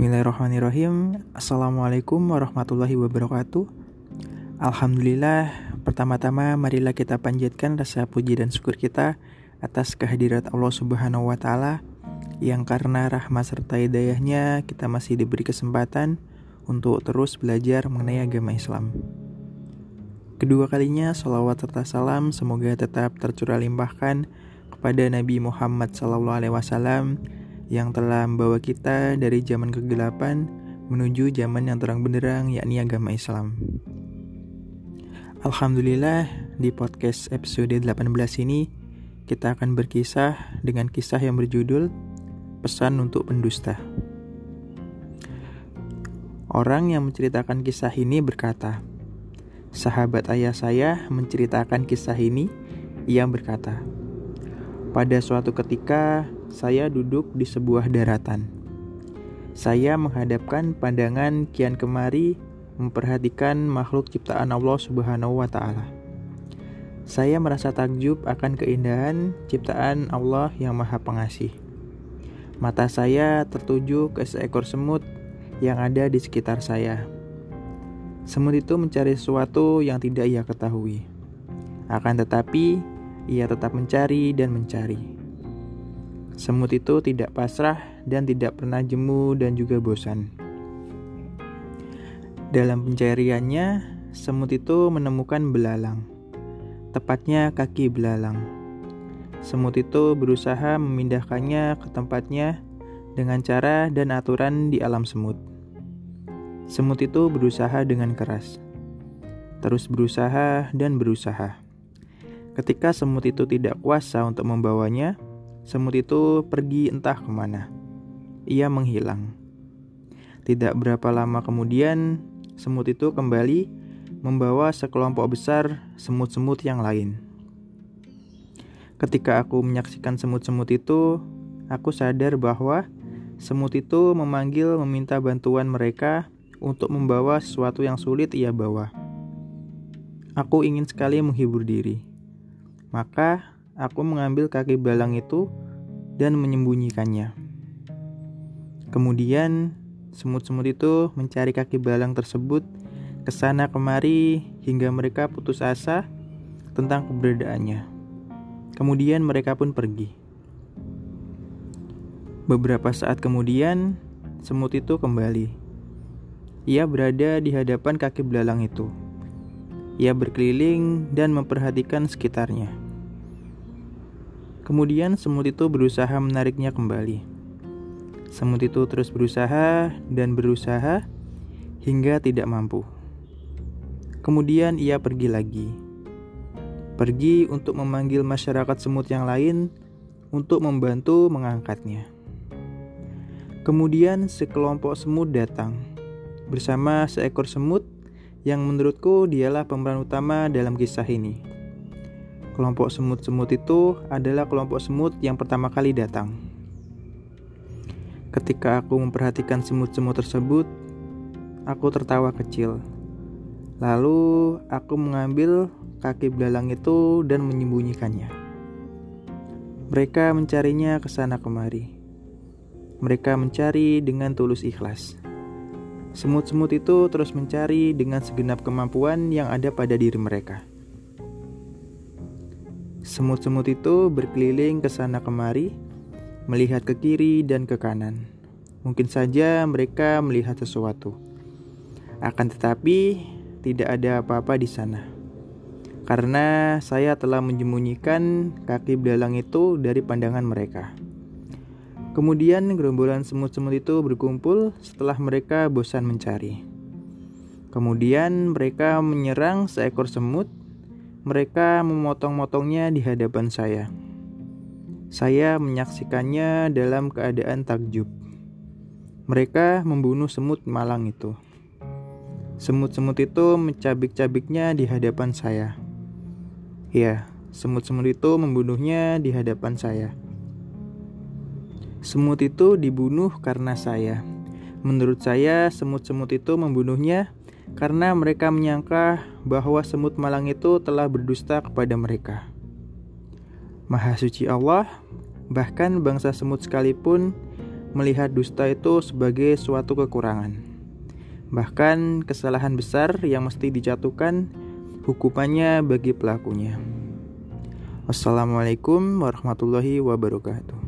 Bismillahirrahmanirrahim. Assalamualaikum warahmatullahi wabarakatuh. Alhamdulillah Pertama-tama marilah kita panjatkan rasa puji dan syukur kita Atas kehadirat Allah subhanahu wa ta'ala Yang karena rahmat serta hidayahnya Kita masih diberi kesempatan Untuk terus belajar mengenai agama Islam. Kedua kalinya salawat serta salam Semoga tetap tercurah limpahkan Kepada Nabi Muhammad SAW yang telah membawa kita dari zaman kegelapan menuju zaman yang terang benderang yakni agama Islam. Alhamdulillah di podcast episode 18 ini kita akan berkisah dengan kisah yang berjudul Pesan untuk Pendusta. Orang yang menceritakan kisah ini berkata, Sahabat ayah saya menceritakan kisah ini, ia berkata, Pada suatu ketika saya duduk di sebuah daratan. Saya menghadapkan pandangan kian kemari memperhatikan makhluk ciptaan Allah Subhanahu wa taala. Saya merasa takjub akan keindahan ciptaan Allah yang Maha Pengasih. Mata saya tertuju ke seekor semut yang ada di sekitar saya. Semut itu mencari sesuatu yang tidak ia ketahui. Akan tetapi, ia tetap mencari dan mencari. Semut itu tidak pasrah dan tidak pernah jemu dan juga bosan. Dalam pencariannya, semut itu menemukan belalang, tepatnya kaki belalang. Semut itu berusaha memindahkannya ke tempatnya dengan cara dan aturan di alam semut. Semut itu berusaha dengan keras, terus berusaha dan berusaha. Ketika semut itu tidak kuasa untuk membawanya, Semut itu pergi entah ke mana. Ia menghilang. Tidak berapa lama kemudian, semut itu kembali membawa sekelompok besar semut-semut yang lain. Ketika aku menyaksikan semut-semut itu, aku sadar bahwa semut itu memanggil meminta bantuan mereka untuk membawa sesuatu yang sulit ia bawa. Aku ingin sekali menghibur diri. Maka aku mengambil kaki belang itu dan menyembunyikannya. Kemudian, semut-semut itu mencari kaki belang tersebut ke sana kemari hingga mereka putus asa tentang keberadaannya. Kemudian mereka pun pergi. Beberapa saat kemudian, semut itu kembali. Ia berada di hadapan kaki belalang itu. Ia berkeliling dan memperhatikan sekitarnya. Kemudian semut itu berusaha menariknya kembali. Semut itu terus berusaha dan berusaha hingga tidak mampu. Kemudian ia pergi lagi. Pergi untuk memanggil masyarakat semut yang lain untuk membantu mengangkatnya. Kemudian sekelompok semut datang bersama seekor semut yang menurutku dialah pemeran utama dalam kisah ini. Kelompok semut-semut itu adalah kelompok semut yang pertama kali datang. Ketika aku memperhatikan semut-semut tersebut, aku tertawa kecil. Lalu aku mengambil kaki belalang itu dan menyembunyikannya. Mereka mencarinya ke sana kemari. Mereka mencari dengan tulus ikhlas. Semut-semut itu terus mencari dengan segenap kemampuan yang ada pada diri mereka. Semut-semut itu berkeliling ke sana kemari, melihat ke kiri dan ke kanan. Mungkin saja mereka melihat sesuatu. Akan tetapi, tidak ada apa-apa di sana. Karena saya telah menyembunyikan kaki belalang itu dari pandangan mereka. Kemudian gerombolan semut-semut itu berkumpul setelah mereka bosan mencari. Kemudian mereka menyerang seekor semut mereka memotong-motongnya di hadapan saya. Saya menyaksikannya dalam keadaan takjub. Mereka membunuh semut malang itu. Semut-semut itu mencabik-cabiknya di hadapan saya. Ya, semut-semut itu membunuhnya di hadapan saya. Semut itu dibunuh karena saya. Menurut saya, semut-semut itu membunuhnya karena mereka menyangka bahwa semut malang itu telah berdusta kepada mereka. Maha suci Allah, bahkan bangsa semut sekalipun melihat dusta itu sebagai suatu kekurangan. Bahkan kesalahan besar yang mesti dijatuhkan hukumannya bagi pelakunya. Wassalamualaikum warahmatullahi wabarakatuh.